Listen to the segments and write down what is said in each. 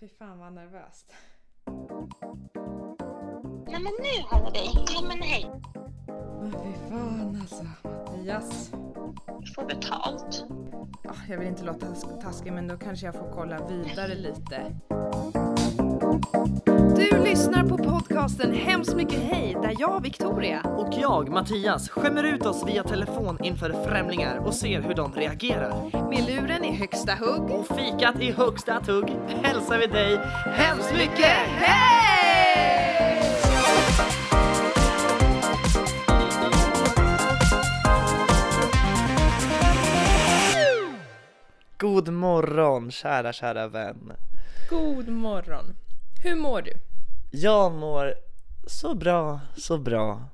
fy fan vad nervöst. Nej men nu hör jag dig. Ja men hej. Åh, fy fan alltså. Mattias. Du får betalt. Ah, jag vill inte låta tas- taskig men då kanske jag får kolla vidare lite. Du lyssnar på podcasten Hemskt mycket hej där jag, Victoria, Och jag, Mattias, skämmer ut oss via telefon inför främlingar och ser hur de reagerar. med luren i högsta hugg. Och fikat i högsta tugg hälsar vi dig hemskt mycket hej! God morgon kära, kära vän. God morgon. Hur mår du? Jag mår så bra, så bra.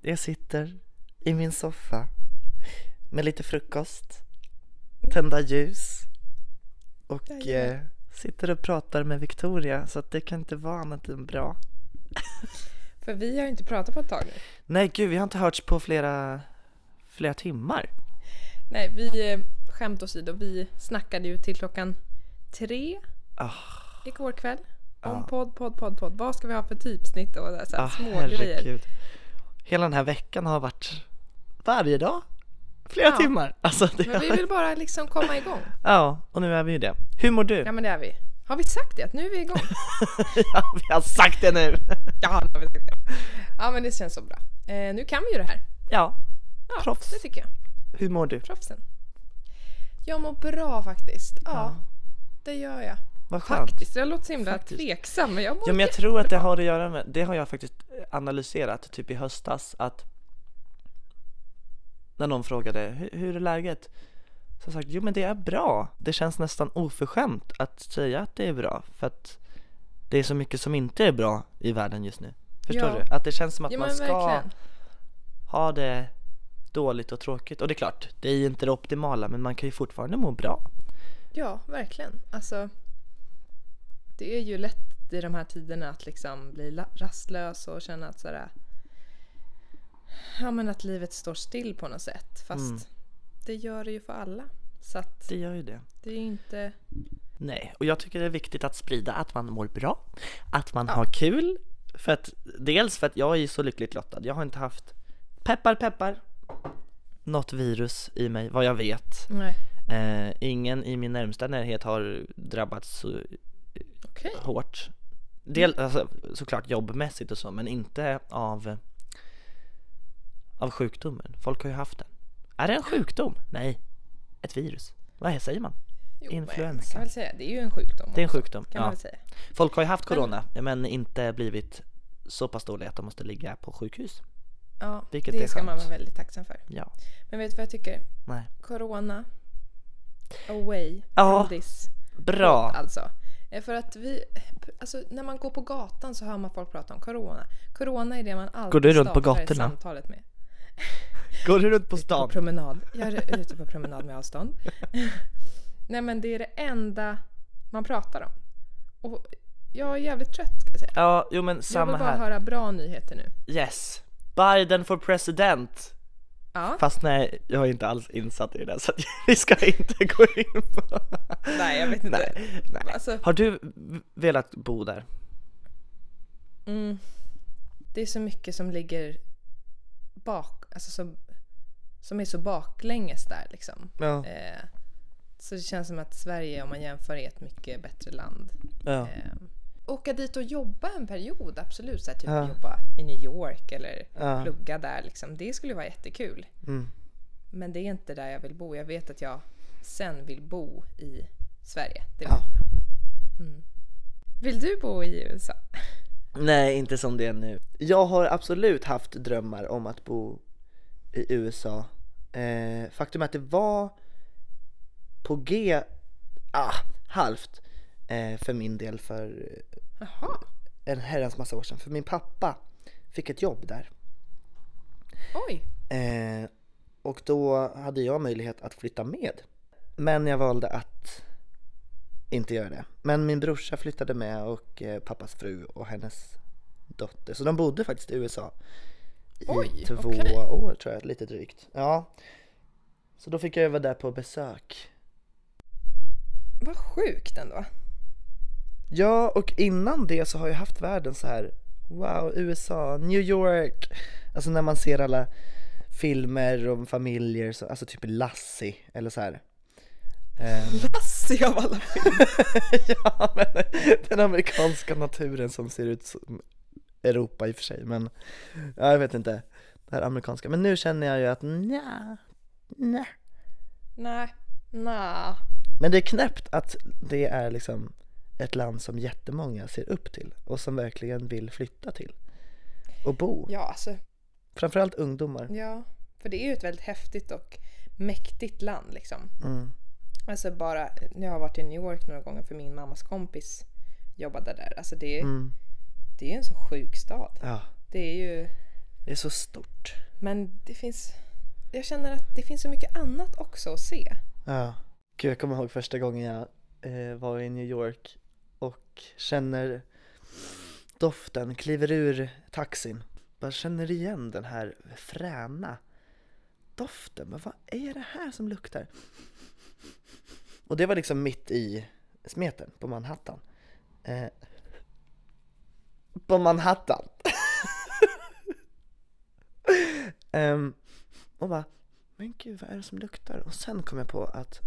Jag sitter i min soffa med lite frukost, tända ljus och eh, sitter och pratar med Victoria så att det kan inte vara annat än bra. För vi har ju inte pratat på ett tag nu. Nej gud, vi har inte hörts på flera, flera timmar. Nej, vi eh, skämt åsido, vi snackade ju till klockan tre Ah, igår kväll. Om Ja. podd, podd, podd, podd. Vad ska vi ha för typsnitt och så här, ah, små grejer. herregud. Hela den här veckan har varit varje dag, flera Ja. timmar. Alltså, det Men vi vill bara liksom komma igång. Ja, och nu är vi ju det. Hur mår du? Ja men det är vi. Har vi sagt det? Att nu är vi igång? ja, vi har sagt det nu! Ja, nu har vi sagt det. Ja men det känns så bra. Eh, nu kan vi ju det här. Ja, Ja, Proffs. det tycker jag. hur mår du? Proffsen. Jag mår bra faktiskt. Ja, Ja. det gör jag. Vad skönt. Faktiskt. Jag låter så himla Faktiskt. tveksam men jag mår Ja men jag tror att det har att göra med, det har jag faktiskt analyserat typ i höstas att när någon frågade hur, är läget? Så har jag sagt jo men det är bra. Det känns nästan oförskämt att säga att det är bra för att det är så mycket som inte är bra i världen just nu. Förstår Ja. du? Att det känns som att Ja man ska verkligen. ha det dåligt och tråkigt och det är klart, det är inte det optimala men man kan ju fortfarande må bra. Ja, verkligen. Alltså, det är ju lätt i de här tiderna att liksom bli rastlös och känna att sådär, ja men att livet står still på något sätt. Fast Mm. det gör det ju för alla. Så att Det gör ju det. det är inte... Nej, och jag tycker det är viktigt att sprida att man mår bra, att man Ja. har kul. För att, dels för att jag är så lyckligt lottad. Jag har inte haft, peppar peppar, något virus i mig vad jag vet. Eh, ingen i min närmsta närhet har drabbats Okej. hårt. Del, alltså, såklart jobbmässigt och så, men inte av, av sjukdomen. Folk har ju haft den. Är det en sjukdom? Nej, ett virus. Vad är- säger man? Jo, Influensa. Man kan väl säga, det är ju en sjukdom Det är en också, sjukdom, Kan man ja. väl säga. Folk har ju haft corona men inte blivit så pass dåliga att de måste ligga på sjukhus. Ja, Vilket det ska man vara väldigt tacksam för. Ja. Men vet du vad jag tycker? Nej. Corona away Ja. from this Bra! alltså. Eh, För att vi, alltså när man går på gatan så hör man folk prata om corona. Corona är det man alltid Går du runt på gatorna? samtalet med. Går du runt på På stan? promenad. Jag är ute på promenad med avstånd. Nej men det är det enda man pratar om. Och jag är jävligt trött ska jag säga. Ja, jo men Jag samma vill bara här. höra bra nyheter nu. Yes! Biden for president! Ja. Fast nej, jag är inte alls insatt i det så vi ska inte gå in på... Nej jag vet inte. Nej, nej. Alltså, Har du velat bo där? mm, det är så mycket som ligger bak, alltså som, som är så baklänges där liksom. Ja. Eh, så det känns som att Sverige om man jämför är ett mycket bättre land. ja. Eh, åka dit och jobba en period, absolut. Så här, typ Ja. jobba i New York eller Ja. plugga där. Liksom. Det skulle vara jättekul. Mm. Men det är inte där jag vill bo. Jag vet att jag sen vill bo i Sverige. Det vet Ja. Mm. Vill du bo i USA? Nej, inte som det är nu. Jag har absolut haft drömmar om att bo i USA. Eh, faktum är att det var på G, ah, halvt eh, för min del för Jaha, en herrans massa år sedan. För min pappa fick ett jobb där. oj. Eh, och då hade jag möjlighet att flytta med. Men jag valde att inte göra det. Men min brorsa flyttade med och eh, pappas fru och hennes dotter. Så de bodde faktiskt i USA i Oj, två okej. år tror jag, lite drygt. Ja. Så då fick jag vara där på besök. Vad sjukt ändå. Ja, och innan det så har jag haft världen så här. Wow, USA, New York. Alltså när man ser alla filmer om familjer, så, alltså typ Lassie eller så här. Ehm, Lassie av alla filmer. ja, men den amerikanska naturen som ser ut som Europa i och för sig, men ja, jag vet inte. Det här amerikanska. Men nu känner jag ju att nja, nja. Nej, nej. Men det är knäppt att det är liksom ett land som jättemånga ser upp till och som verkligen vill flytta till och bo. Ja, alltså, Framförallt ungdomar. ja. För det är ju ett väldigt häftigt och mäktigt land liksom. Mm. Alltså bara, jag har varit i New York några gånger för min mammas kompis jobbade där. Alltså det är, Mm. det är en så sjuk stad. Ja, Det är ju, det är så stort. men det finns, jag känner att det finns så mycket annat också att se. Ja. Gud, jag kommer ihåg första gången jag eh, var i New York och känner doften, kliver ur taxin. Bara känner igen den här fräna doften. Men vad är det här som luktar? Och det var liksom mitt i smeten på Manhattan. Eh, på Manhattan! um, och bara, men gud vad är det som luktar? Och sen kom jag på att,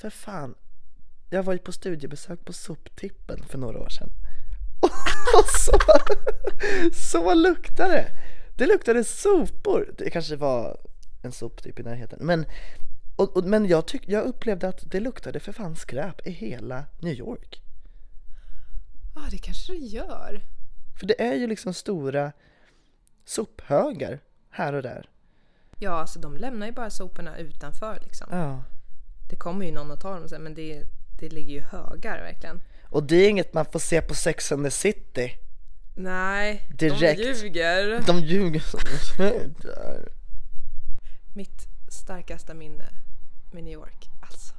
för fan, jag var ju på studiebesök på soptippen för några år sedan. Och så, så luktade det! Det luktade sopor! Det kanske var en soptipp i närheten. Men, och, och, men jag, tyck, jag upplevde att det luktade för fan skräp i hela New York. Ja, det kanske det gör. För det är ju liksom stora sophögar här och där. Ja, alltså de lämnar ju bara soporna utanför liksom. Ja. Det kommer ju någon att ta dem sen, men det, det ligger ju högar verkligen. Och det är inget man får se på Sex and the City. Nej, Direkt. de ljuger. De ljuger som. Mitt starkaste minne med New York, alltså.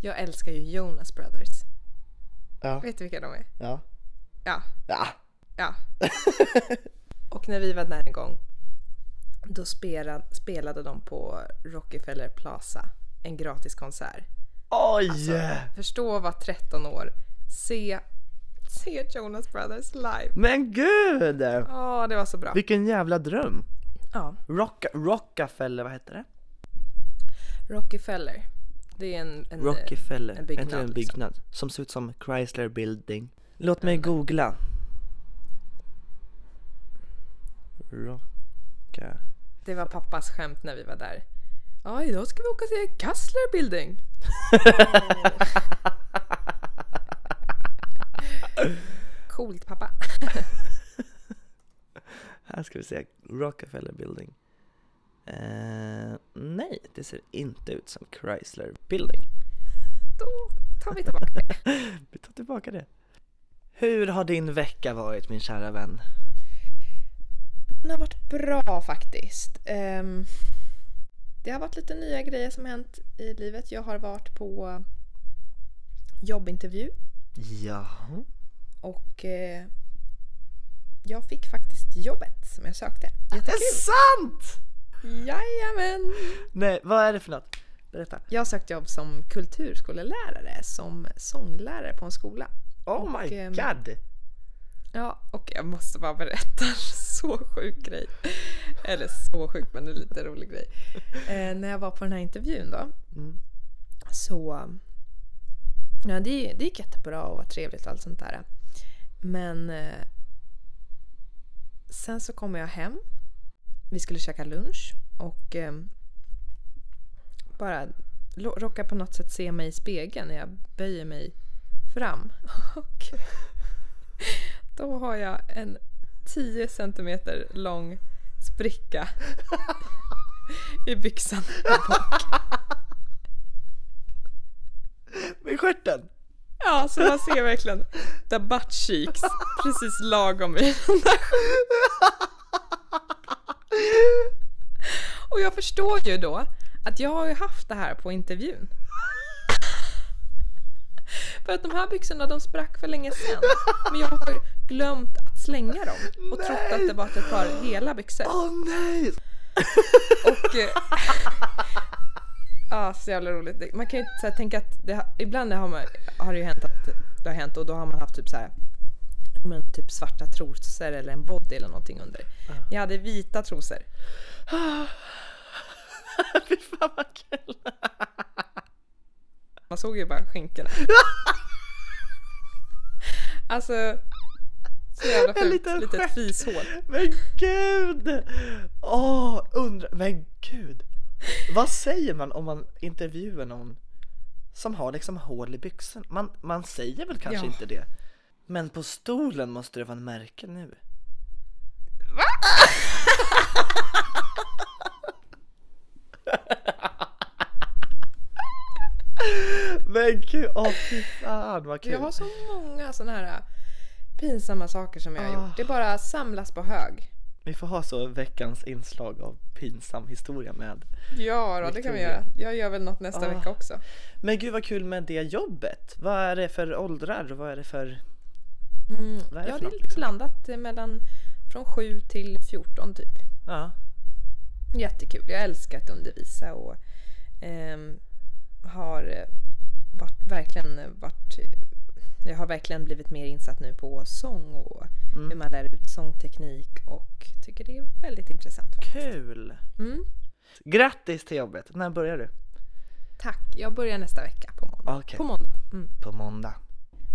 Jag älskar ju Jonas Brothers. Ja, Vet du vilka de är? ja, Ja, ja. ja. Och när vi var där en gång, då spelade, spelade de på Rockefeller Plaza, en gratis Oj! Förstå vad 13 år, se, se Jonas Brothers live. Men gud! Ja, det var så bra. Vilken jävla dröm! Ja, Rock, Rockefeller, vad heter det? Rockefeller. Det är en, en Rockefeller, en byggnad, en liksom. byggnad? Som ser ut som Chrysler Building. Låt mig googla. Rocka... Det var pappas skämt när vi var där. Ja, idag ska vi åka till Kassler Building. Coolt pappa. Här ska vi se, Rockefeller Building. Eh, nej, det ser inte ut som Chrysler Building. Då tar vi tillbaka det. Vi tar tillbaka det. Hur har din vecka varit min kära vän? Den har varit bra faktiskt. Ehm, det har varit lite nya grejer som hänt i livet. Jag har varit på jobbintervju Ja. och eh, jag fick faktiskt jobbet som jag sökte. Det Jättekul! är sant! Jajamän! Nej, vad är det för något? Berätta. Jag har sökt jobb som kulturskolelärare, som sånglärare på en skola. Oh Och, my ehm, god! Ja, och jag måste bara berätta en så sjuk grej. Eller så sjuk, men en lite rolig grej. Eh, när jag var på den här intervjun då, Mm. så... Ja, det, det gick jättebra och var trevligt och allt sånt där. Men eh, sen så kommer jag hem. Vi skulle käka lunch och eh, bara råkar på något sätt se mig i spegeln när jag böjer mig fram. Och då har jag en 10 centimeter lång spricka i byxan där bak. Med stjärten? Ja, så man ser verkligen the butt cheeks precis lagom i den där. Och jag förstår ju då att jag har ju haft det här på intervjun. För att de här byxorna de sprack för länge sedan. Men jag har glömt att slänga dem och trott att det var ett par hela byxor. Åh nej! Och, eh, Ja, så jävla roligt. Man kan ju så här, tänka att det, ibland har, man, har det ju hänt att det har hänt och då har man haft typ så här men typ svarta trosor eller en body eller någonting under. Jag hade vita trosor. Fy fan vad kul! Man såg ju bara skinkorna. alltså, så jävla fult. liten Litet fishål. Men gud! Åh, undra, men gud! Vad säger man om man intervjuar någon som har liksom hål i byxan? Man, man säger väl kanske Ja. inte det? Men på stolen måste det vara en märke nu. Men gud, åh fy fan vad kul! Jag har så många sådana här pinsamma saker som jag har Ah. gjort. Det bara samlas på hög. Vi får ha så veckans inslag av pinsam historia med. Ja då, det kan vi göra. Jag gör väl något nästa Ah. vecka också. Men gud vad kul med det jobbet! Vad är det för åldrar? Vad är det för... Mm. Vad är det ja, för är något, liksom? blandat eh, mellan från 7 till 14 typ. Ja. Jättekul. Jag älskar att undervisa och ehm, har eh, varit, verkligen eh, varit jag har verkligen blivit mer insatt nu på sång och Mm. hur man lär ut sångteknik och tycker det är väldigt intressant. faktiskt. Kul! Mm. Grattis till jobbet! När börjar du? Tack. Jag börjar nästa vecka på måndag. Okej. På måndag. Mm. På måndag.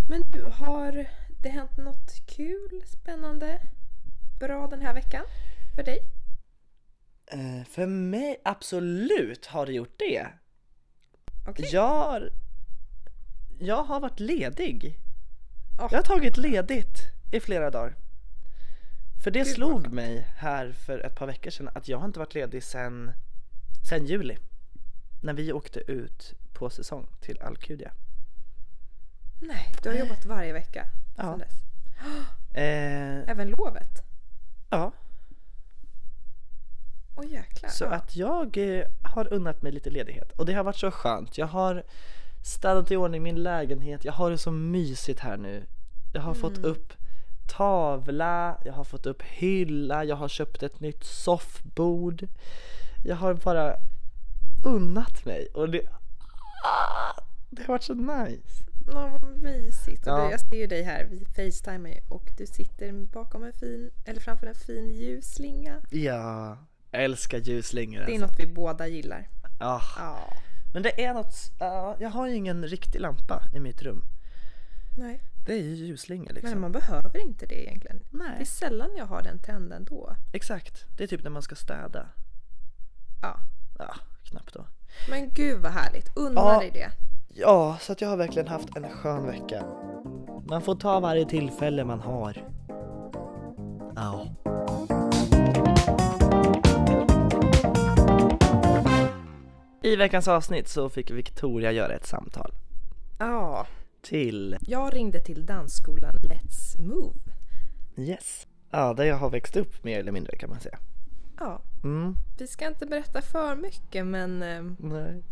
Men du, har det hänt något kul, spännande, bra den här veckan för dig? Eh, för mig, absolut har det gjort det. Okej. Jag, jag har varit ledig. Åh. Jag har tagit ledigt i flera dagar. För det Gud, slog mig här för ett par veckor sedan att jag har inte varit ledig sen, sen juli. När vi åkte ut på säsong till Alcudia. Nej, du har jobbat varje vecka Ja. sedan dess. Eh, Även lovet? ja, Jäklar. så ja. att jag eh, har unnat mig lite ledighet och det har varit så skönt. Jag har städat i ordning min lägenhet, jag har det så mysigt här nu. Jag har fått Mm. upp tavla, jag har fått upp hylla, jag har köpt ett nytt soffbord. Jag har bara unnat mig och det, ah, det har varit så nice. Åh, vad mysigt. Och Ja. du, jag ser ju dig här, vi facetimar och du sitter bakom en fin, eller framför en fin ljusslinga. Ja, jag älskar ljusslingor Det är alltså. något vi båda gillar. Ah, Ja. men det är något, ah, jag har ju ingen riktig lampa i mitt rum. Nej, Det är ju ljusslingor liksom. men man behöver inte det egentligen. Det är Nej, sällan jag har den tänd ändå. exakt. Det är typ när man ska städa. Ja. Ja, knappt då. Men gud vad härligt. Unna Ja. dig det. Ja, så att jag har verkligen haft en skön vecka. Man får ta varje tillfälle man har. Ja. I veckans avsnitt så fick Victoria göra ett samtal Ja, till jag ringde till dansskolan Let's Move. Yes. Ja, där jag har växt upp mer eller mindre kan man säga. Ja, Mm. vi ska inte berätta för mycket men eh, Nej.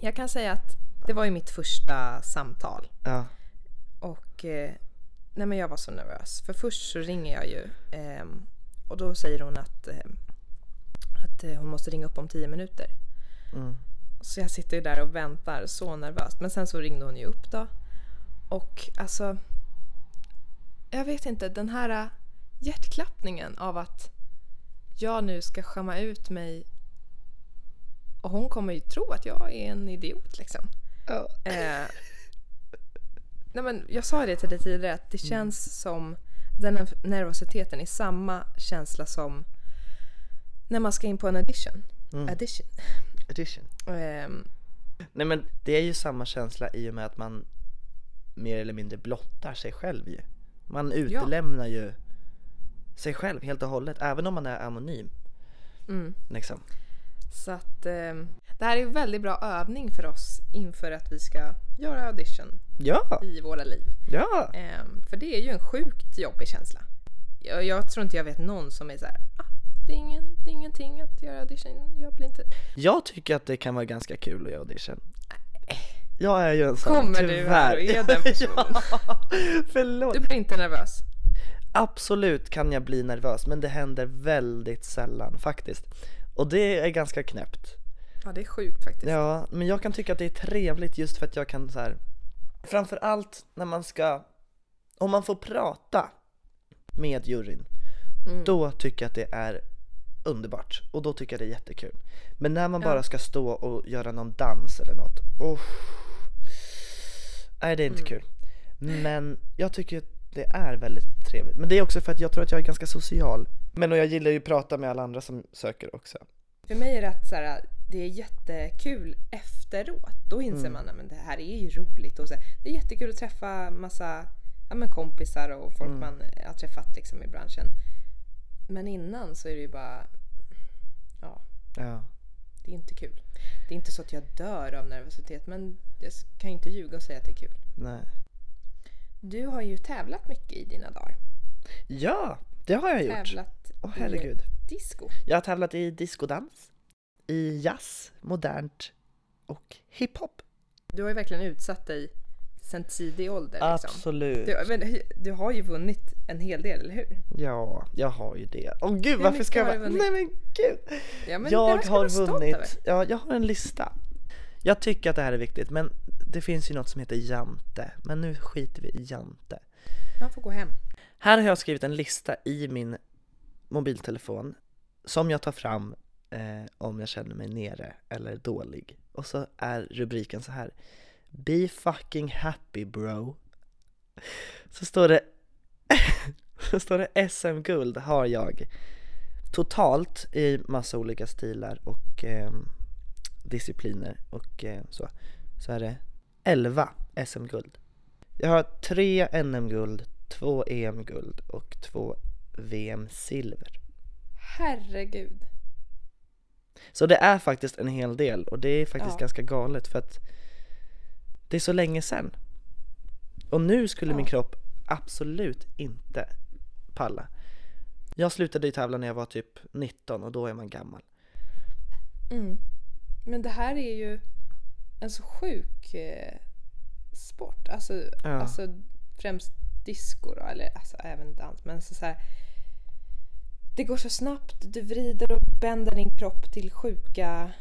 jag kan säga att det var ju mitt första samtal. Ja. Och eh, nej men jag var så nervös. För först så ringer jag ju ehm, och då säger hon att, ehm, att eh, hon måste ringa upp om 10 minuter. Mm. Så jag sitter ju där och väntar så nervöst. Men sen så ringde hon ju upp då. Och alltså... Jag vet inte, den här hjärtklappningen av att jag nu ska skämma ut mig och hon kommer ju tro att jag är en idiot liksom. Ja. Eh, nej men jag sa det till dig tidigare att det känns som den nervositeten är samma känsla som när man ska in på en audition. Mm. audition. Edition. Ehm, Nej men det är ju samma känsla i och med att man mer eller mindre blottar sig själv ju. Man utelämnar ju sig själv helt och hållet, även om man är anonym. mm. Liksom. Så att ehm, det här är en väldigt bra övning för oss inför att vi ska göra audition Ja, i våra liv. ja! Ehm, för det är ju en sjukt jobbig känsla. Jag, jag tror inte jag vet någon som är så här, ah, det, är ingen, det är ingenting att göra audition, jag blir inte... Jag tycker att det kan vara ganska kul att göra audition. Jag är ju en sån, Kommer du här och är den personen? ja, förlåt. Du blir inte nervös? Absolut kan jag bli nervös, men det händer väldigt sällan faktiskt. Och det är ganska knäppt. Ja, det är sjukt faktiskt. Ja, men jag kan tycka att det är trevligt just för att jag kan så här. Framförallt när man ska, om man får prata med juryn, Mm. då tycker jag att det är underbart och då tycker jag det är jättekul. Men när man Ja. bara ska stå och göra någon dans eller något, oh, nej det är inte Mm. kul. Men jag tycker att det är väldigt trevligt. Men det är också för att jag tror att jag är ganska social. Men och jag gillar ju att prata med alla andra som söker också. För mig är det att så här, det är jättekul efteråt. Då inser Mm. man att det här är ju roligt. Och så, här, det är jättekul att träffa massa ja, men kompisar och folk Mm. man har träffat liksom, i branschen. Men innan så är det ju bara... Ja, Ja. det är inte kul. Det är inte så att jag dör av nervositet men jag kan ju inte ljuga och säga att det är kul. Nej. Du har ju tävlat mycket i dina dagar. Ja, det har jag gjort. Tävlat Åh herregud. i disco. Jag har tävlat i diskodans, i jazz, modernt och hiphop. Du har ju verkligen utsatt dig sen tidig ålder. Liksom. Absolut. Du, men, du har ju vunnit en hel del, eller hur? Ja, jag har ju det. Åh gud, Hur varför ska jag vara... Nej men gud! Ja, men jag har vunnit, ja jag har en lista. Jag tycker att det här är viktigt men det finns ju något som heter Jante. Men nu skiter vi i Jante. Man får gå hem. Här har jag skrivit en lista i min mobiltelefon som jag tar fram eh, om jag känner mig nere eller dålig. Och så är rubriken så här. Be fucking happy bro. Så står det så står det SM-guld har jag totalt i massa olika stilar och eh, discipliner och eh, så. Så är det 11 SM-guld. Jag har tre NM-guld, två EM-guld och två VM-silver. Herregud. Så det är faktiskt en hel del och det är faktiskt Ja. ganska galet för att det är så länge sedan. Och nu skulle Ja. min kropp absolut inte palla. Jag slutade ju tävla när jag var typ 19 och då är man gammal. Mm. Men det här är ju en så sjuk eh, sport. Alltså, Ja. alltså främst disco då, eller alltså, även dans. Men så, så här, det går så snabbt, du vrider och bänder din kropp till sjuka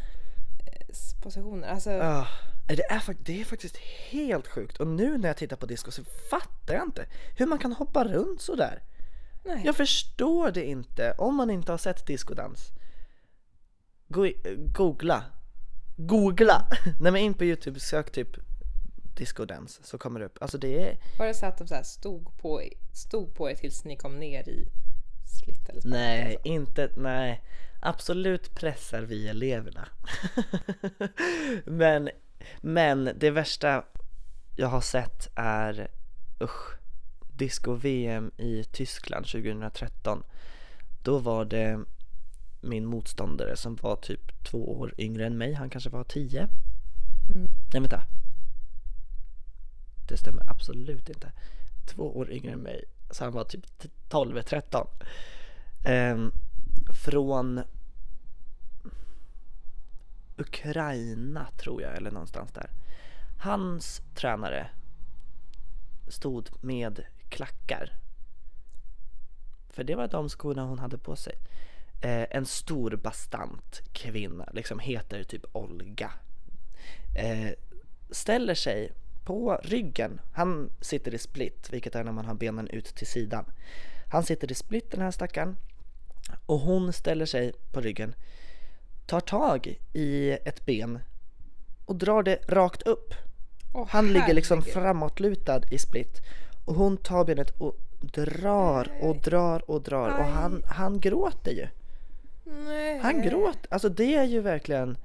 eh, positioner. Alltså, Ah, det, är det är faktiskt helt sjukt och nu när jag tittar på disco så fattar jag inte hur man kan hoppa runt sådär. nej. Jag förstår det inte om man inte har sett diskodans. Go- googla. Googla! Nej men in på youtube, sök typ diskodans så kommer det upp. Alltså det är... Var det så att de så här stod, på, stod på er tills ni kom ner i split eller spann, Nej, alltså? inte, nej. Absolut pressar vi eleverna. men, men det värsta jag har sett är, usch, disco-VM i Tyskland 2013. Då var det min motståndare som var typ två år yngre än mig, han kanske var tio. Mm. Nej vänta. Det stämmer absolut inte. Två år yngre än mig, så han var typ 12-13. Ehm, från Ukraina tror jag, eller någonstans där. Hans tränare stod med klackar. För det var de skorna hon hade på sig. Eh, en stor bastant kvinna, liksom heter typ Olga. Eh, ställer sig på ryggen. Han sitter i split, vilket är när man har benen ut till sidan. Han sitter i split den här stackaren. Och hon ställer sig på ryggen, tar tag i ett ben och drar det rakt upp. Åh, Han ligger liksom herregud. framåtlutad i split och hon tar benet och drar och drar och drar och han, han gråter ju. Nej. Han gråter, alltså det är ju verkligen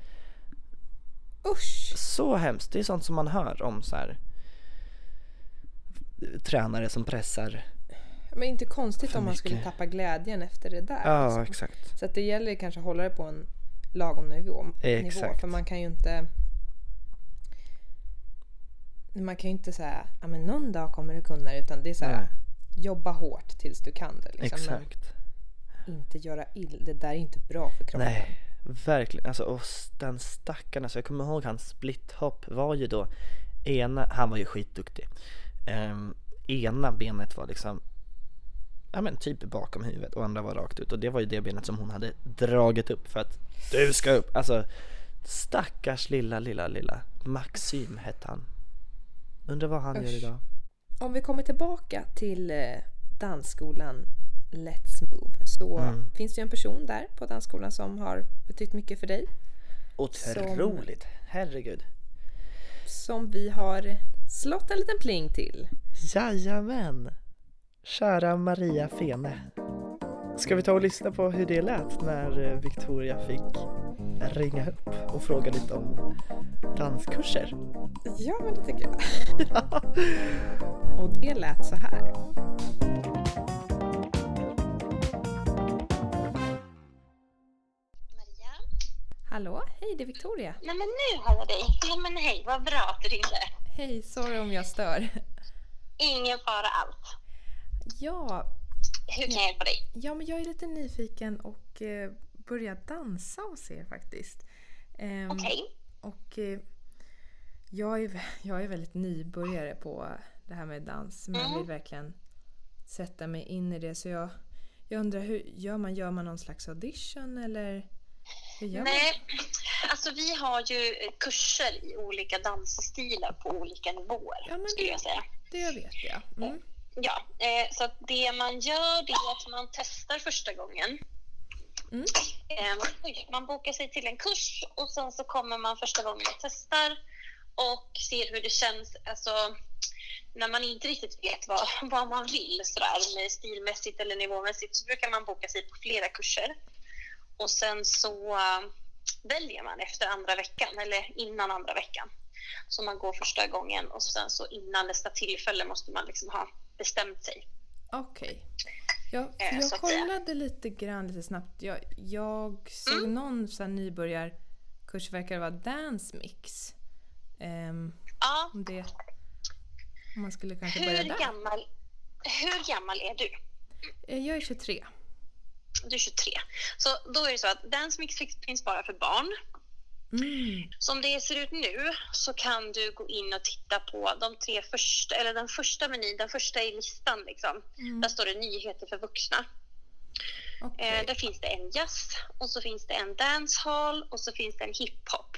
Usch! så hemskt. Det är sånt som man hör om så här tränare som pressar. Men inte konstigt om man skulle tappa glädjen efter det där. Ja, alltså. exakt. Så att det gäller kanske att hålla det på en lagom nivå. nivå för man kan ju inte... Man kan ju inte säga ja men någon dag kommer du kunna det. Utan det är så här, jobba hårt tills du kan det. Liksom. Exakt. Men inte göra ill. Det där är inte bra för kroppen. Nej, verkligen. Alltså och den stackaren, alltså jag kommer ihåg hans splithopp var ju då ena, han var ju skitduktig. Ehm, ena benet var liksom Ja men typ bakom huvudet och andra var rakt ut och det var ju det benet som hon hade dragit upp för att du ska upp. Alltså Stackars lilla, lilla, lilla Maxim hette han. Undrar vad han gör Usch. idag. Om vi kommer tillbaka till eh, dansskolan Let's Move så Mm. finns det ju en person där på dansskolan som har betytt mycket för dig. Otroligt, herregud. Som vi har slått en liten pling till. Jajamän! Kära Maria Fene. Ska vi ta och lyssna på hur det lät när eh, Victoria fick ringa upp och fråga lite om danskurser? Ja, men det tycker jag. Och det lät så här. Maria? Hallå, hej det är Victoria. Nej men nu hör jag dig. Ja men hej, vad bra att du ringde. Hej, sorry om jag stör. Ingen fara alls. Ja, Hur kan jag hjälpa dig? ja men jag är lite nyfiken och eh, börja dansa hos er faktiskt. Ehm, Okej. Och eh, jag, är, jag är väldigt nybörjare på det här med dans men Mm. vill verkligen sätta mig in i det. Så jag, jag undrar, hur gör man? Gör man någon slags audition eller hur gör Nej, alltså vi har ju kurser i olika dansstilar på olika nivåer Ja, men skulle det- jag säga. Det vet jag. Mm. Ja, eh, så det man gör det är att man testar första gången. Mm. Eh, man bokar sig till en kurs och sen så kommer man första gången och testar och ser hur det känns. Alltså, när man inte riktigt vet vad, vad man vill sådär, med stilmässigt eller nivåmässigt så brukar man boka sig på flera kurser. Och sen så eh, väljer man efter andra veckan eller innan andra veckan. Så man går första gången och sen så innan nästa tillfälle måste man liksom ha bestämt sig. Okej. Ja, för Eh, så jag kollade lite grann lite snabbt. Jag, jag såg Mm. någon så nybörjarkurs, verkar det vara dance mix. Ehm, Ja, om det... Om man skulle kanske börja hur där. gammal, hur gammal är du? Eh, Jag är 23. Du är 23. Så då är det så att Dance Mix finns bara för barn. Mm. Som det ser ut nu så kan du gå in och titta på de tre första, eller den första menyn, den första i listan liksom. Mm. Där står det nyheter för vuxna. Okej. Eh, där finns det en jazz och så finns det en dancehall och så finns det en hiphop.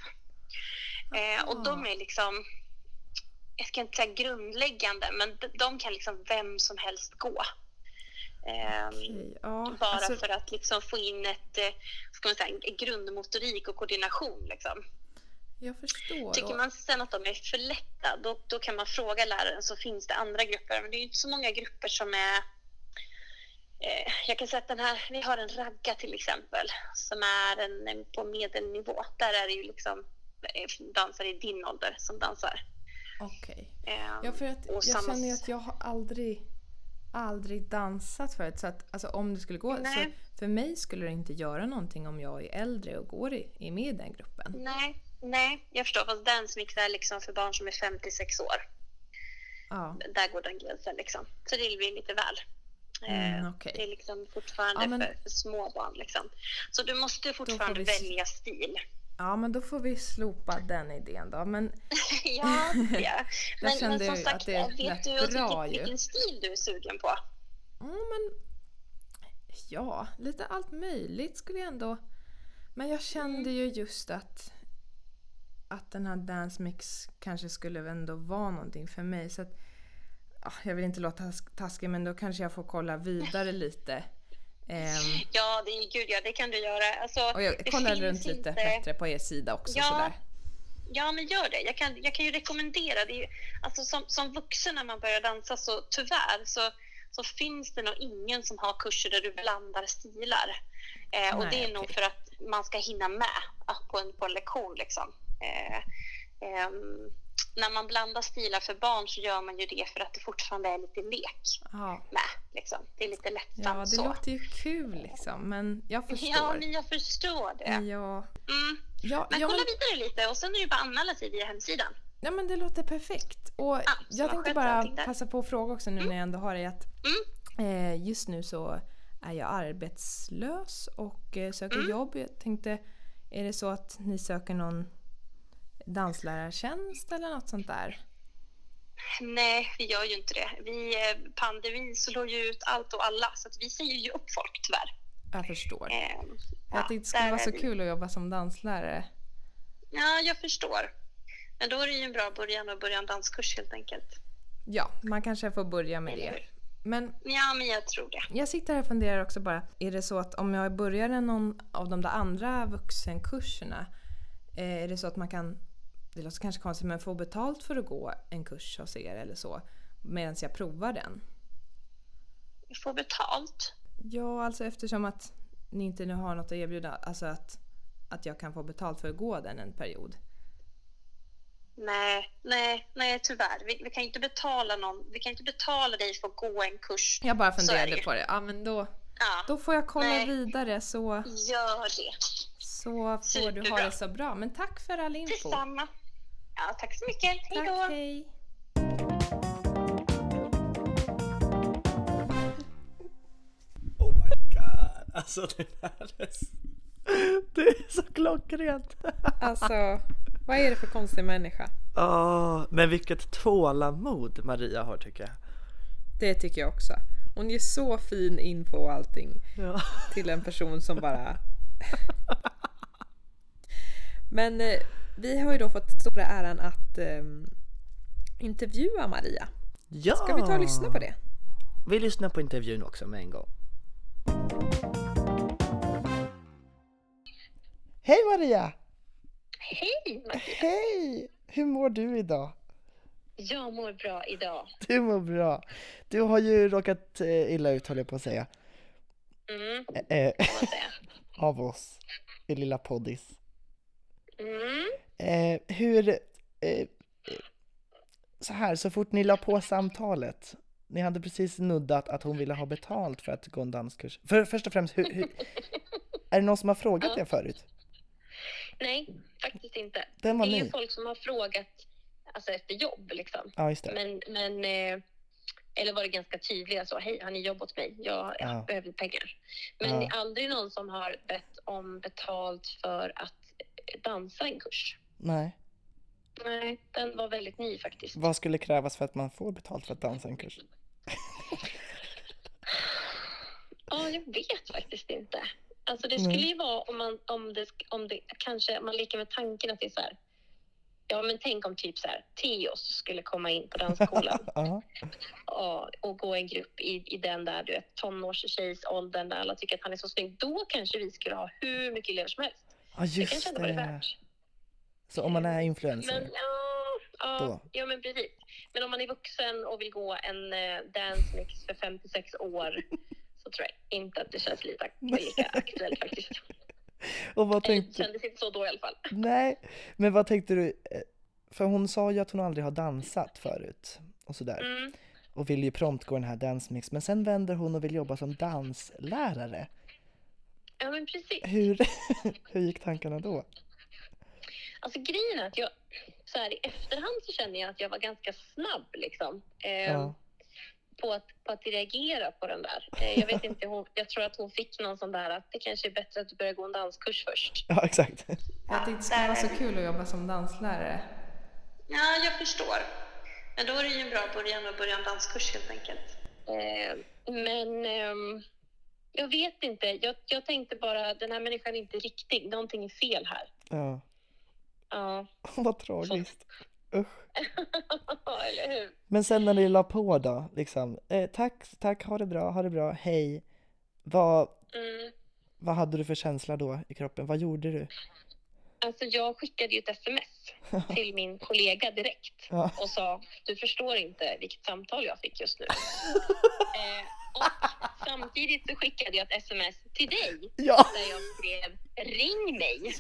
Eh, och de är liksom, jag ska inte säga grundläggande, men de kan liksom vem som helst gå. Ehm, Okej, ja, Bara alltså, för att liksom få in ett, eh, ska man säga, grundmotorik och koordination. Liksom. jag förstår. Tycker man sen att de är för lätta, då, då kan man fråga läraren så finns det andra grupper. Men det är ju inte så många grupper som är... Eh, jag kan säga att den här, vi har en ragga till exempel, som är en, en på medelnivå. Där är det ju liksom eh, dansare i din ålder som dansar. Okej. Eh, Ja, för att jag känner att jag har aldrig, aldrig dansat förut. Så att alltså, om det skulle gå, så Nej. för mig skulle det inte göra någonting om jag är äldre och går i, är med i den gruppen. Nej, nej, jag förstår. Fast Dance Mix är liksom för barn som är 56 år. Ja, där går den gränsen liksom. Så det blir lite väl. Mm, Eh, okej. Det är liksom fortfarande Ja, men- för, för små barn liksom. Så du måste fortfarande vi välja stil. Ja, men då får vi slopa den idén då. Men ja, ja. Men, men som sagt, att det vet du bra vilken, vilken stil du är sugen på? Ja, men ja, lite allt möjligt skulle jag ändå... Men jag kände ju just att att den här dance mix kanske skulle ändå vara någonting för mig. Så att, ja, jag vill inte låta tas- taskig men då kanske jag får kolla vidare lite. Ehm, Ja, det gud ja, det kan du göra. Alltså, och jag det kollar runt lite inte- bättre på er sida också Ja, sådär. Ja, men gör det. Jag kan, jag kan ju rekommendera. Det ju, alltså, som, som vuxen när man börjar dansa så tyvärr så, så finns det nog ingen som har kurser där du blandar stilar. Eh, och Nej, det är nog för att man ska hinna med på en, på en lektion. Liksom. Eh, ehm, när man blandar stilar för barn så gör man ju det för att det fortfarande är lite lek Ja, med. Liksom. Det är lite lättsamt ja, det så. låter ju kul liksom men jag förstår. Ja, men jag förstår det. Ja, Mm. ja, Men ja, kolla vidare lite och sen är det bara att anmäla sig via hemsidan. ja men det låter perfekt. Och så jag tänkte bara passa på att fråga också nu när jag ändå har dig att Mm. eh, just nu så är jag arbetslös och eh, söker Mm. jobb. Jag tänkte, är det så att ni söker någon danslärartjänst eller något sånt där? Nej, vi gör ju inte det. Vi, eh, pandemin slår ju ut allt och alla, så vi säger ju upp folk tyvärr. Jag förstår. Eh, jag ja, det skulle vara så kul att jobba som danslärare. Ja, jag förstår. Men då är det ju en bra början att börja en danskurs helt enkelt. Ja, man kanske får börja med Eller det. Men Ja, men jag tror det. jag sitter här och funderar också bara. Är det så att om jag börjar någon av de där andra vuxenkurserna. eh, Är det så att man kan, det låter kanske konstigt, men få betalt för att gå en kurs hos er eller så. Medan jag provar den. Får betalt. Ja, alltså eftersom att ni inte nu har något att erbjuda. Alltså att, att jag kan få betalt för att gå den en period. Nej, nej, nej tyvärr. Vi, vi kan inte betala någon. Vi kan inte betala dig för att gå en kurs. Jag bara funderade det på det. Ja, men då, Ja, då får jag kolla Nej. vidare så, gör det. så får du ha Superbra. det så bra. Men tack för all info. Detsamma. Ja, tack så mycket. Hej då. Tack, hej. Oh my god, alltså det där är så, det är så klockrent. Alltså, vad är det för konstig människa? Ah, men vilket tålamod Maria har tycker jag. Det tycker jag också. Hon ger så fin info och allting Ja. till en person som bara... Men eh, vi har ju då fått stora äran att eh, intervjua Maria. ja! Ska vi ta och lyssna på det? Vi lyssnar på intervjun också med en gång. Hej Maria! Hej Mattias. Hej! Hur mår du idag? Jag mår bra idag. Du mår bra. Du har ju råkat eh, illa ut höll jag på att säga. Mm, Eh, säga. av oss i lilla poddis. Mm. Eh, hur... Eh, så här, så fort ni la på samtalet. Ni hade precis nuddat att hon ville ha betalt för att gå en danskurs. För, först och främst, hur, hur, är det någon som har frågat det förut? Nej, faktiskt inte. Den var det är ny. ju folk som har frågat alltså, efter jobb liksom. Ja, just det. Men, men eh, eller var det ganska tydliga så, hej har ni jobb åt mig? Jag, Ja. behöver pengar. Men Ja. det är aldrig någon som har bett om betalt för att dansa en kurs. Nej. Nej, den var väldigt ny faktiskt. Vad skulle krävas för att man får betalt för att dansa en kurs? Ja, jag vet faktiskt inte. Alltså det skulle ju vara om man, om det, om det kanske, man leker med tanken att det är så här. Ja, men tänk om typ så här, Teos skulle komma in på dansskolan Ja, och, och gå en grupp i, i den där du vet, tonårstjejsåldern där alla tycker att han är så snygg. Då kanske vi skulle ha hur mycket elever som helst. Ja Det just kanske inte var det det. värt. Så om man är influencer? Men ja, ja, ja, men precis. Men om man är vuxen och vill gå en eh, dance mix för 56 år så tror jag inte att det känns lika, lika aktuellt faktiskt. Och vad Eller det tänkte... kändes inte så då i alla fall. Nej, men vad tänkte du? Eh, För hon sa ju att hon aldrig har dansat förut och sådär. Mm. Och vill ju prompt gå den här dance mix. Men sen vänder hon och vill jobba som danslärare. Ja, men precis. Hur, hur gick tankarna då? Alltså grejen är att jag så här i efterhand så känner jag att jag var ganska snabb liksom. Eh, Ja. på, att, på att reagera på den där. Eh, jag vet inte, hon, jag tror att hon fick någon sån där att det kanske är bättre att du börjar gå en danskurs först. Ja, exakt. Tyckte det skulle vara så kul att jobba som danslärare. Ja, jag förstår. Men då är det ju en bra början att börja en danskurs helt enkelt. Eh, men ehm, jag vet inte. Jag, jag tänkte bara, den här människan är inte riktig. Någonting är fel här. Ja, Ja, vad tragiskt. Usch. eller hur? Men sen när ni la på då, liksom. Eh, tack, tack, ha det bra, ha det bra, hej. Vad, Mm. vad hade du för känsla då i kroppen? Vad gjorde du? Alltså jag skickade ju ett sms till min kollega direkt Ja. och sa du förstår inte vilket samtal jag fick just nu. eh, och samtidigt så skickade jag ett sms till dig Ja, där jag skrev ring mig.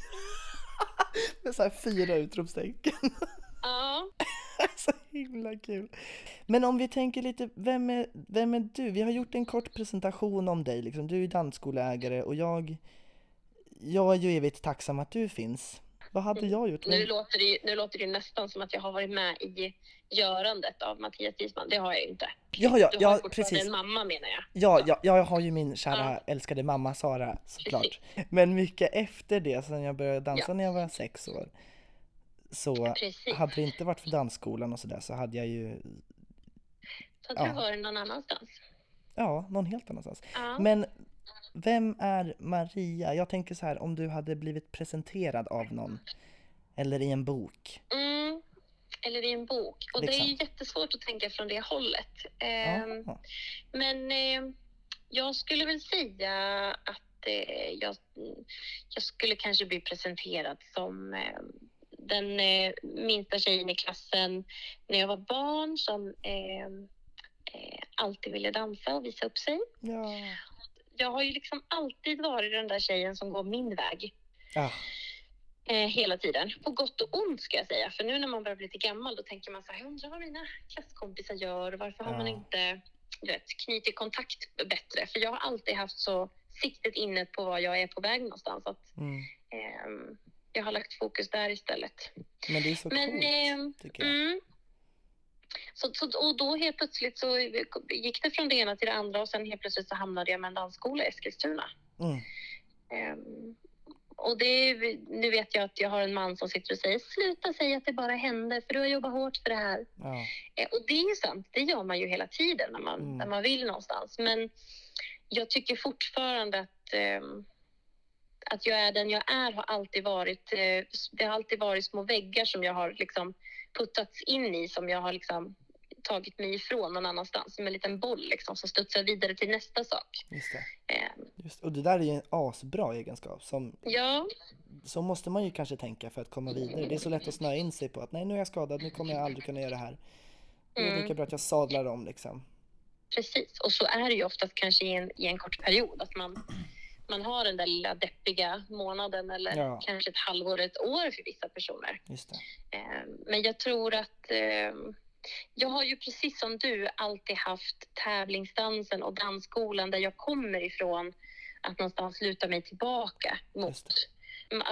med så här fyra utropstecken. Ja, så himla kul. Men om vi tänker lite, vem är, vem är du? Vi har gjort en kort presentation om dig, liksom. du är dansskoleägare och jag, jag är ju evigt tacksam att du finns. Vad hade jag gjort? nu låter, det, ju- nu låter det nästan som att jag har varit med i görandet av Mattias Disman. Det har jag ju inte. ja, ja, Du har ja, precis. en mamma menar jag. Ja, ja, jag har ju min kära Ja. älskade mamma Sara såklart. Men mycket efter det, sen jag började dansa Ja. när jag var sex år, så Precis. hade det inte varit för dansskolan och sådär så hade jag ju, Så att Ja. du varit någon annanstans. ja, någon helt annanstans. Ja. Men vem är Maria? Jag tänker så här, om du hade blivit presenterad av någon, Eller i en bok? Mm. Eller i en bok. Och det är ju Liksom. jättesvårt att tänka från det hållet. Ehm, Ja. Men eh, jag skulle väl säga att eh, jag, jag skulle kanske bli presenterad som eh, den eh, minsta tjejen i klassen när jag var barn som eh, eh, alltid ville dansa och visa upp sig. Ja. Jag har ju liksom alltid varit den där tjejen som går min väg. Ah, Eh, hela tiden. På gott och ont ska jag säga. För nu när man börjar bli lite gammal då tänker man så här, jag undrar vad mina klasskompisar gör och varför har man inte du vet, knutit kontakt bättre? För jag har alltid haft så siktet inne på var jag är på väg någonstans. Att, mm. ehm, jag har lagt fokus där istället. Men det är så Men, coolt, ehm, tycker jag. Mm. Så, så, och då helt plötsligt så gick det från det ena till det andra och sen helt plötsligt så hamnade jag med en dansskola i Eskilstuna. Mm. Ehm, och det, nu vet jag att jag har en man som sitter och säger sluta säga att det bara händer för du har jobbat hårt för det här. Ja. Eh, och det är ju sant, det gör man ju hela tiden när man, Mm. när man vill någonstans. Men jag tycker fortfarande att, ehm, att jag är den jag är har alltid varit, eh, det har alltid varit små väggar som jag har liksom puttats in i som jag har liksom tagit mig ifrån någon annanstans som en liten boll liksom, som studsar vidare till nästa sak. Just det. Ehm, Just, och det där är ju en asbra egenskap. Som, ja, så måste man ju kanske tänka för att komma vidare. Det är så lätt att snöa in sig på att nej nu är jag skadad, nu kommer jag aldrig kunna göra det här. Det är Mm. lika bra att jag sadlar om liksom. Precis, och så är det ju oftast kanske i en, i en kort period att man, man har den där lilla deppiga månaden eller Ja. kanske ett halvår, ett år för vissa personer. Just det. Eh, Men jag tror att eh, jag har ju precis som du alltid haft tävlingsdansen och dansskolan där jag kommer ifrån att någonstans luta mig tillbaka mot.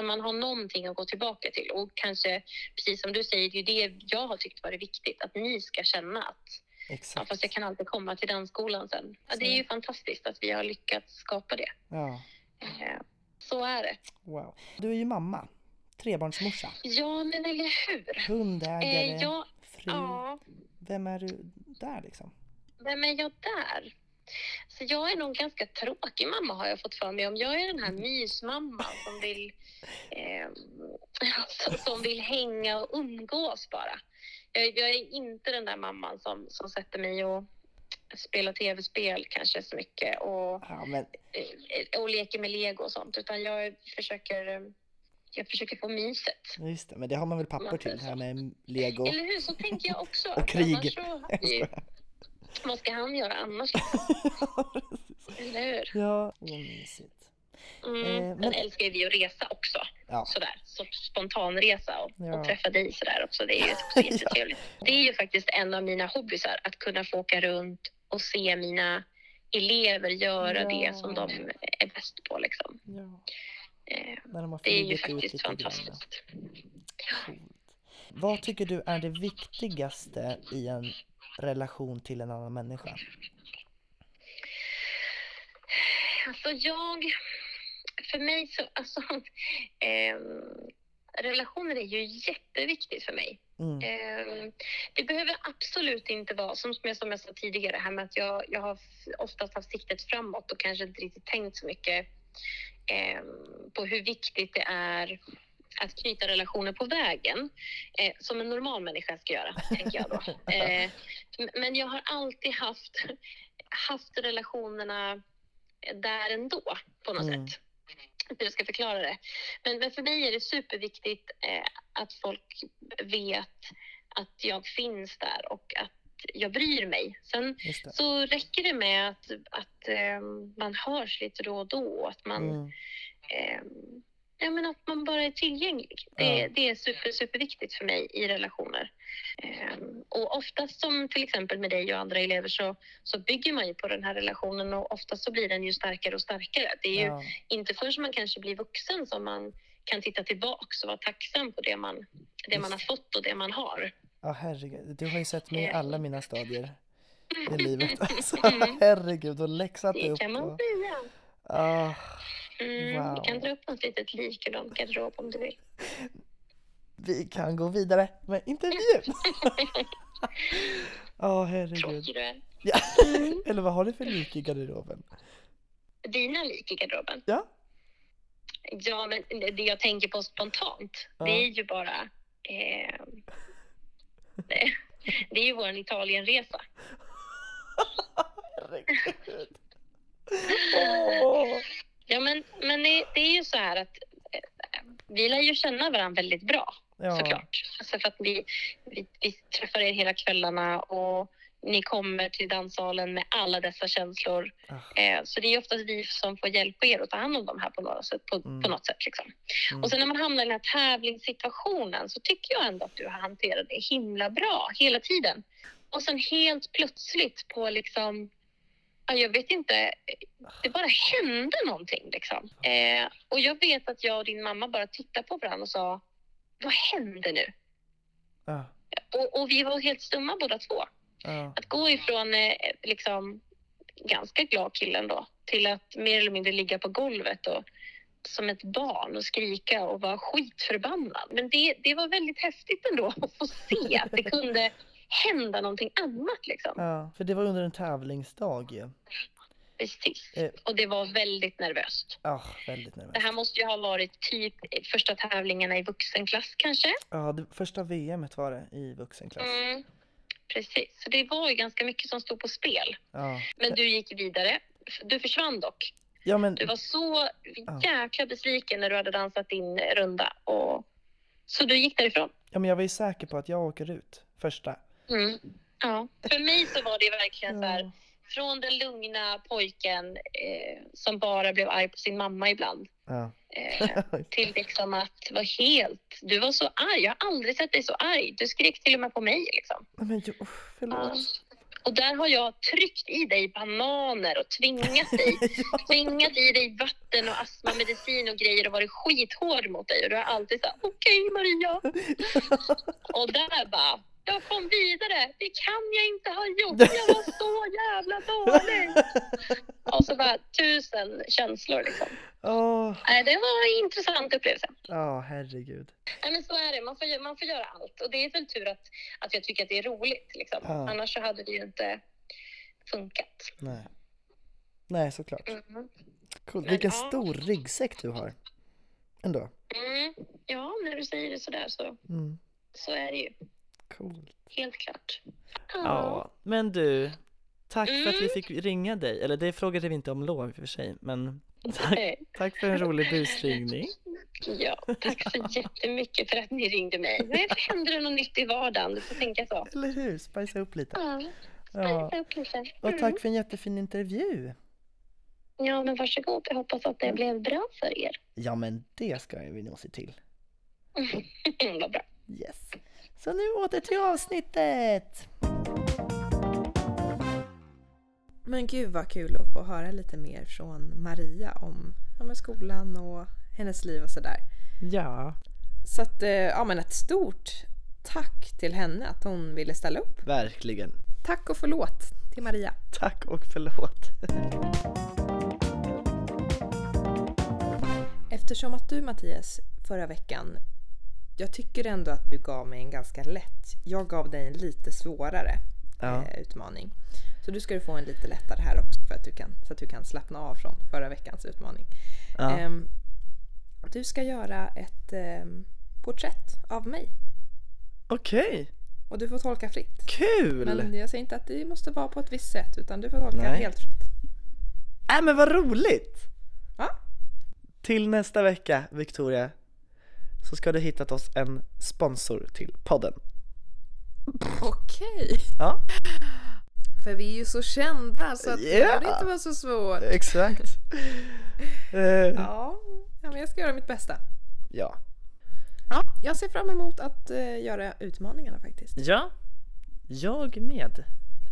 Man har någonting att gå tillbaka till och kanske precis som du säger, det är det jag har tyckt varit viktigt, att ni ska känna att Ja, Exakt. fast jag kan alltid komma till dansskolan sen. Ja, det är ju fantastiskt att vi har lyckats skapa det. Ja, Eh, Så är det. wow. Du är ju mamma. Trebarnsmorsa. Ja, men eller hur? Hundägare. Eh, ja, Fru. ja, Vem är du där liksom? vem är jag där? Så jag är nog ganska tråkig mamma har jag fått för mig. Om jag är den här mysmamman som vill, eh, som vill hänga och umgås bara. Jag, jag är inte den där mamman som, som sätter mig och spelar tv-spel kanske så mycket och Ja, men eh, och leker med lego och sånt utan jag försöker eh, jag försöker få myset. just det. Men det har man väl papper till, det här med lego. Eller hur? Så tänker jag också. Och krig. Så, vad ska han göra annars? Eller hur? ja, vad mysigt. Mm. Eh, men- älskar vi att resa också. Ja. Sådär. Så spontanresa och, Ja. och träffa dig sådär också. Det är ju också jättetrevligt. Det är ju faktiskt en av mina hobbysar. Att kunna få åka runt och se mina elever göra Ja. det som de är bäst på. Liksom. Ja. Eh, Det är ju faktiskt fantastiskt. Vad tycker du är det viktigaste i en relation till en annan människa? Alltså jag, för mig så, alltså, ehm, relationer är ju jätteviktigt för mig. Mm. Ehm, det behöver absolut inte vara, som jag, som jag sa tidigare, här med att jag, jag har oftast haft siktet framåt och kanske inte riktigt tänkt så mycket ehm, på hur viktigt det är att knyta relationer på vägen, eh, som en normal människa ska göra, tänker jag då. Eh, men jag har alltid haft, haft relationerna där ändå, på något Mm. sätt. Hur jag ska förklara det. Men, men för mig är det superviktigt eh, att folk vet att jag finns där och att jag bryr mig. Sen så räcker det med att, att eh, man hörs lite då och då. Att man, Mm. eh, ja, men att man bara är tillgänglig. Det, Ja. det är super, superviktigt för mig i relationer. Eh, och oftast som till exempel med dig och andra elever så, så bygger man ju på den här relationen och oftast så blir den ju starkare och starkare. Det är ju inte förrän man kanske blir vuxen som man kan titta tillbaks och vara tacksam på det man, det man har fått och det man har. Ja, herregud. Du har ju sett mig i Eh. alla mina stadier i livet. Alltså, Mm. herregud, och läxat Det upp. kan man Och, säga. ah, Mm, Wow. Du kan dra upp något litet lik ur någon garderob om du vill. vi kan gå vidare med intervjun. Ja, herregud. Tråkig du är. Ja. Mm. Eller vad har du för lik i garderoben? Dina lik i garderoben? Ja, Ja, men det jag tänker på spontant, Ja. det är ju bara... Eh, det, det är ju vår Italienresa. Herregud. Åh. Ja, men, men det, det är ju så här att eh, vi lär ju känna varandra väldigt bra, Ja. såklart. Alltså för att vi, vi, vi träffar er hela kvällarna och ni kommer till danssalen med alla dessa känslor. Ah. Eh, så det är oftast vi som får hjälpa er att ta hand om dem här på, några sätt, på, Mm. på något sätt. Liksom. Mm. Och sen när man hamnar i den här tävlingssituationen så tycker jag ändå att du har hanterat det himla bra hela tiden. Och sen helt plötsligt på liksom, jag vet inte, det bara hände någonting liksom. Eh, och jag vet att jag och din mamma bara tittade på varandra och sa, vad händer nu? Ja, Och, och vi var helt stumma båda två. ja. Att gå ifrån eh, liksom ganska glad killen då till att mer eller mindre ligga på golvet och som ett barn och skrika och vara skitförbannad. Men det, det var väldigt häftigt ändå att få se att det kunde hända någonting annat liksom. ja. För det var under en tävlingsdag ju. Precis. Eh. Och det var väldigt nervöst. Ja, väldigt Det nervös. här måste ju ha varit typ första tävlingarna i vuxenklass kanske. Ja, det första VMet var det i vuxenklass. Mm. Precis, så det var ju ganska mycket som stod på spel. Ja. Men du gick vidare. Du försvann dock. ja, men Du var så jäkla besviken när du hade dansat din runda. Och... Så du gick därifrån. Ja, men jag var ju säker på att jag åker ut första. Mm. Ja. För mig så var det verkligen så här, Ja. från den lugna pojken eh, som bara blev arg på sin mamma ibland. Ja. Eh, till liksom att vara helt... Du var så arg. Jag har aldrig sett dig så arg. Du skrek till och med på mig. Liksom. Men jo, förlåt. Och där har jag tryckt i dig bananer och tvingat dig tvingat i dig vatten och astmamedicin och grejer och varit skithård mot dig och du har alltid sagt okej Maria. Och där bara, jag kom vidare. Det kan jag inte ha gjort. Jag var så jävla dålig. Och så bara tusen känslor liksom. Nej, det var en intressant upplevelse. ja, herregud. Nej, men så är det. Man får, man får göra allt. Och det är väl tur att, att jag tycker att det är roligt. Liksom. Ja. Annars så hade det ju inte funkat. Nej. Nej, såklart. Mm. Cool. Men, Vilken ja. stor ryggsäck du har. Ändå. Mm. Ja, när du säger det sådär så, Mm. så är det ju. Coolt. Helt klart. Ja, men du. Tack för att vi Mm. fick ringa dig. Eller det frågade vi inte om lov i och för sig, men tack, tack för en rolig busringning. Ja, tack så jättemycket för att ni ringde mig. Men händer det något nytt i vardagen? Du får tänka så. Eller hur? Spicea upp lite. Ja, Ja. upp lite. Och Mm. tack för en jättefin intervju. Ja, men varsågod. Jag hoppas att det blev bra för er. Ja, men det ska vi nog se till. Vad bra. Yes. Så nu åter till avsnittet. Men gud vad kul att få höra lite mer från Maria om ja, skolan och hennes liv och sådär. Ja, Så att, eh, ja men ett stort tack till henne att hon ville ställa upp. Verkligen. Tack och förlåt till Maria. Tack och förlåt. Eftersom att du Mattias förra veckan, jag tycker ändå att du gav mig en ganska lätt, jag gav dig en lite svårare Ja. eh, utmaning. Så du ska du få en lite lättare här också för att du kan, så att du kan slappna av från förra veckans utmaning. Ja. Ehm, du ska göra ett ehm, porträtt av mig Okej, och du får tolka fritt. kul! Men jag säger inte att det måste vara på ett visst sätt utan du får tolka Nej. helt fritt. Äh, men vad roligt! Ja. Till nästa vecka, Victoria, så ska du hittat oss en sponsor till podden. Okej. Ja, För vi är ju så kända så att det Ja. borde inte vara så svårt. exakt. Eh, Ja, ja, men jag ska göra mitt bästa. ja. Ja, jag ser fram emot att eh, göra utmaningarna faktiskt. ja, jag med.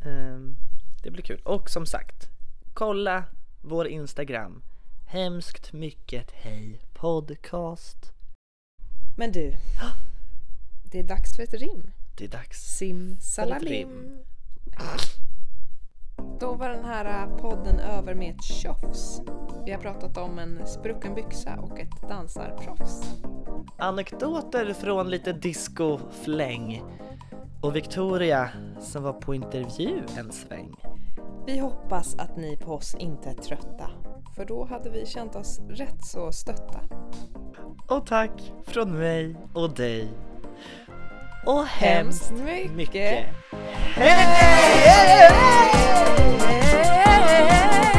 Ehm, det blir kul. Och som sagt, kolla vår Instagram. Hemskt mycket hej podcast. Men du, det är dags för ett rim. Det är dags. Simsalabim. Då var den här eh, podden över med ett tjofs. Vi har pratat om en sprucken byxa och ett dansarproffs. Anekdoter från lite disco-fläng. Och Victoria som var på intervju en sväng. Vi hoppas att ni på oss inte är trötta. För då hade vi känt oss rätt så stötta. Och tack från mig och dig. Och hemskt, hemskt mycket. mycket. Hej! Hey! Hey! Hey!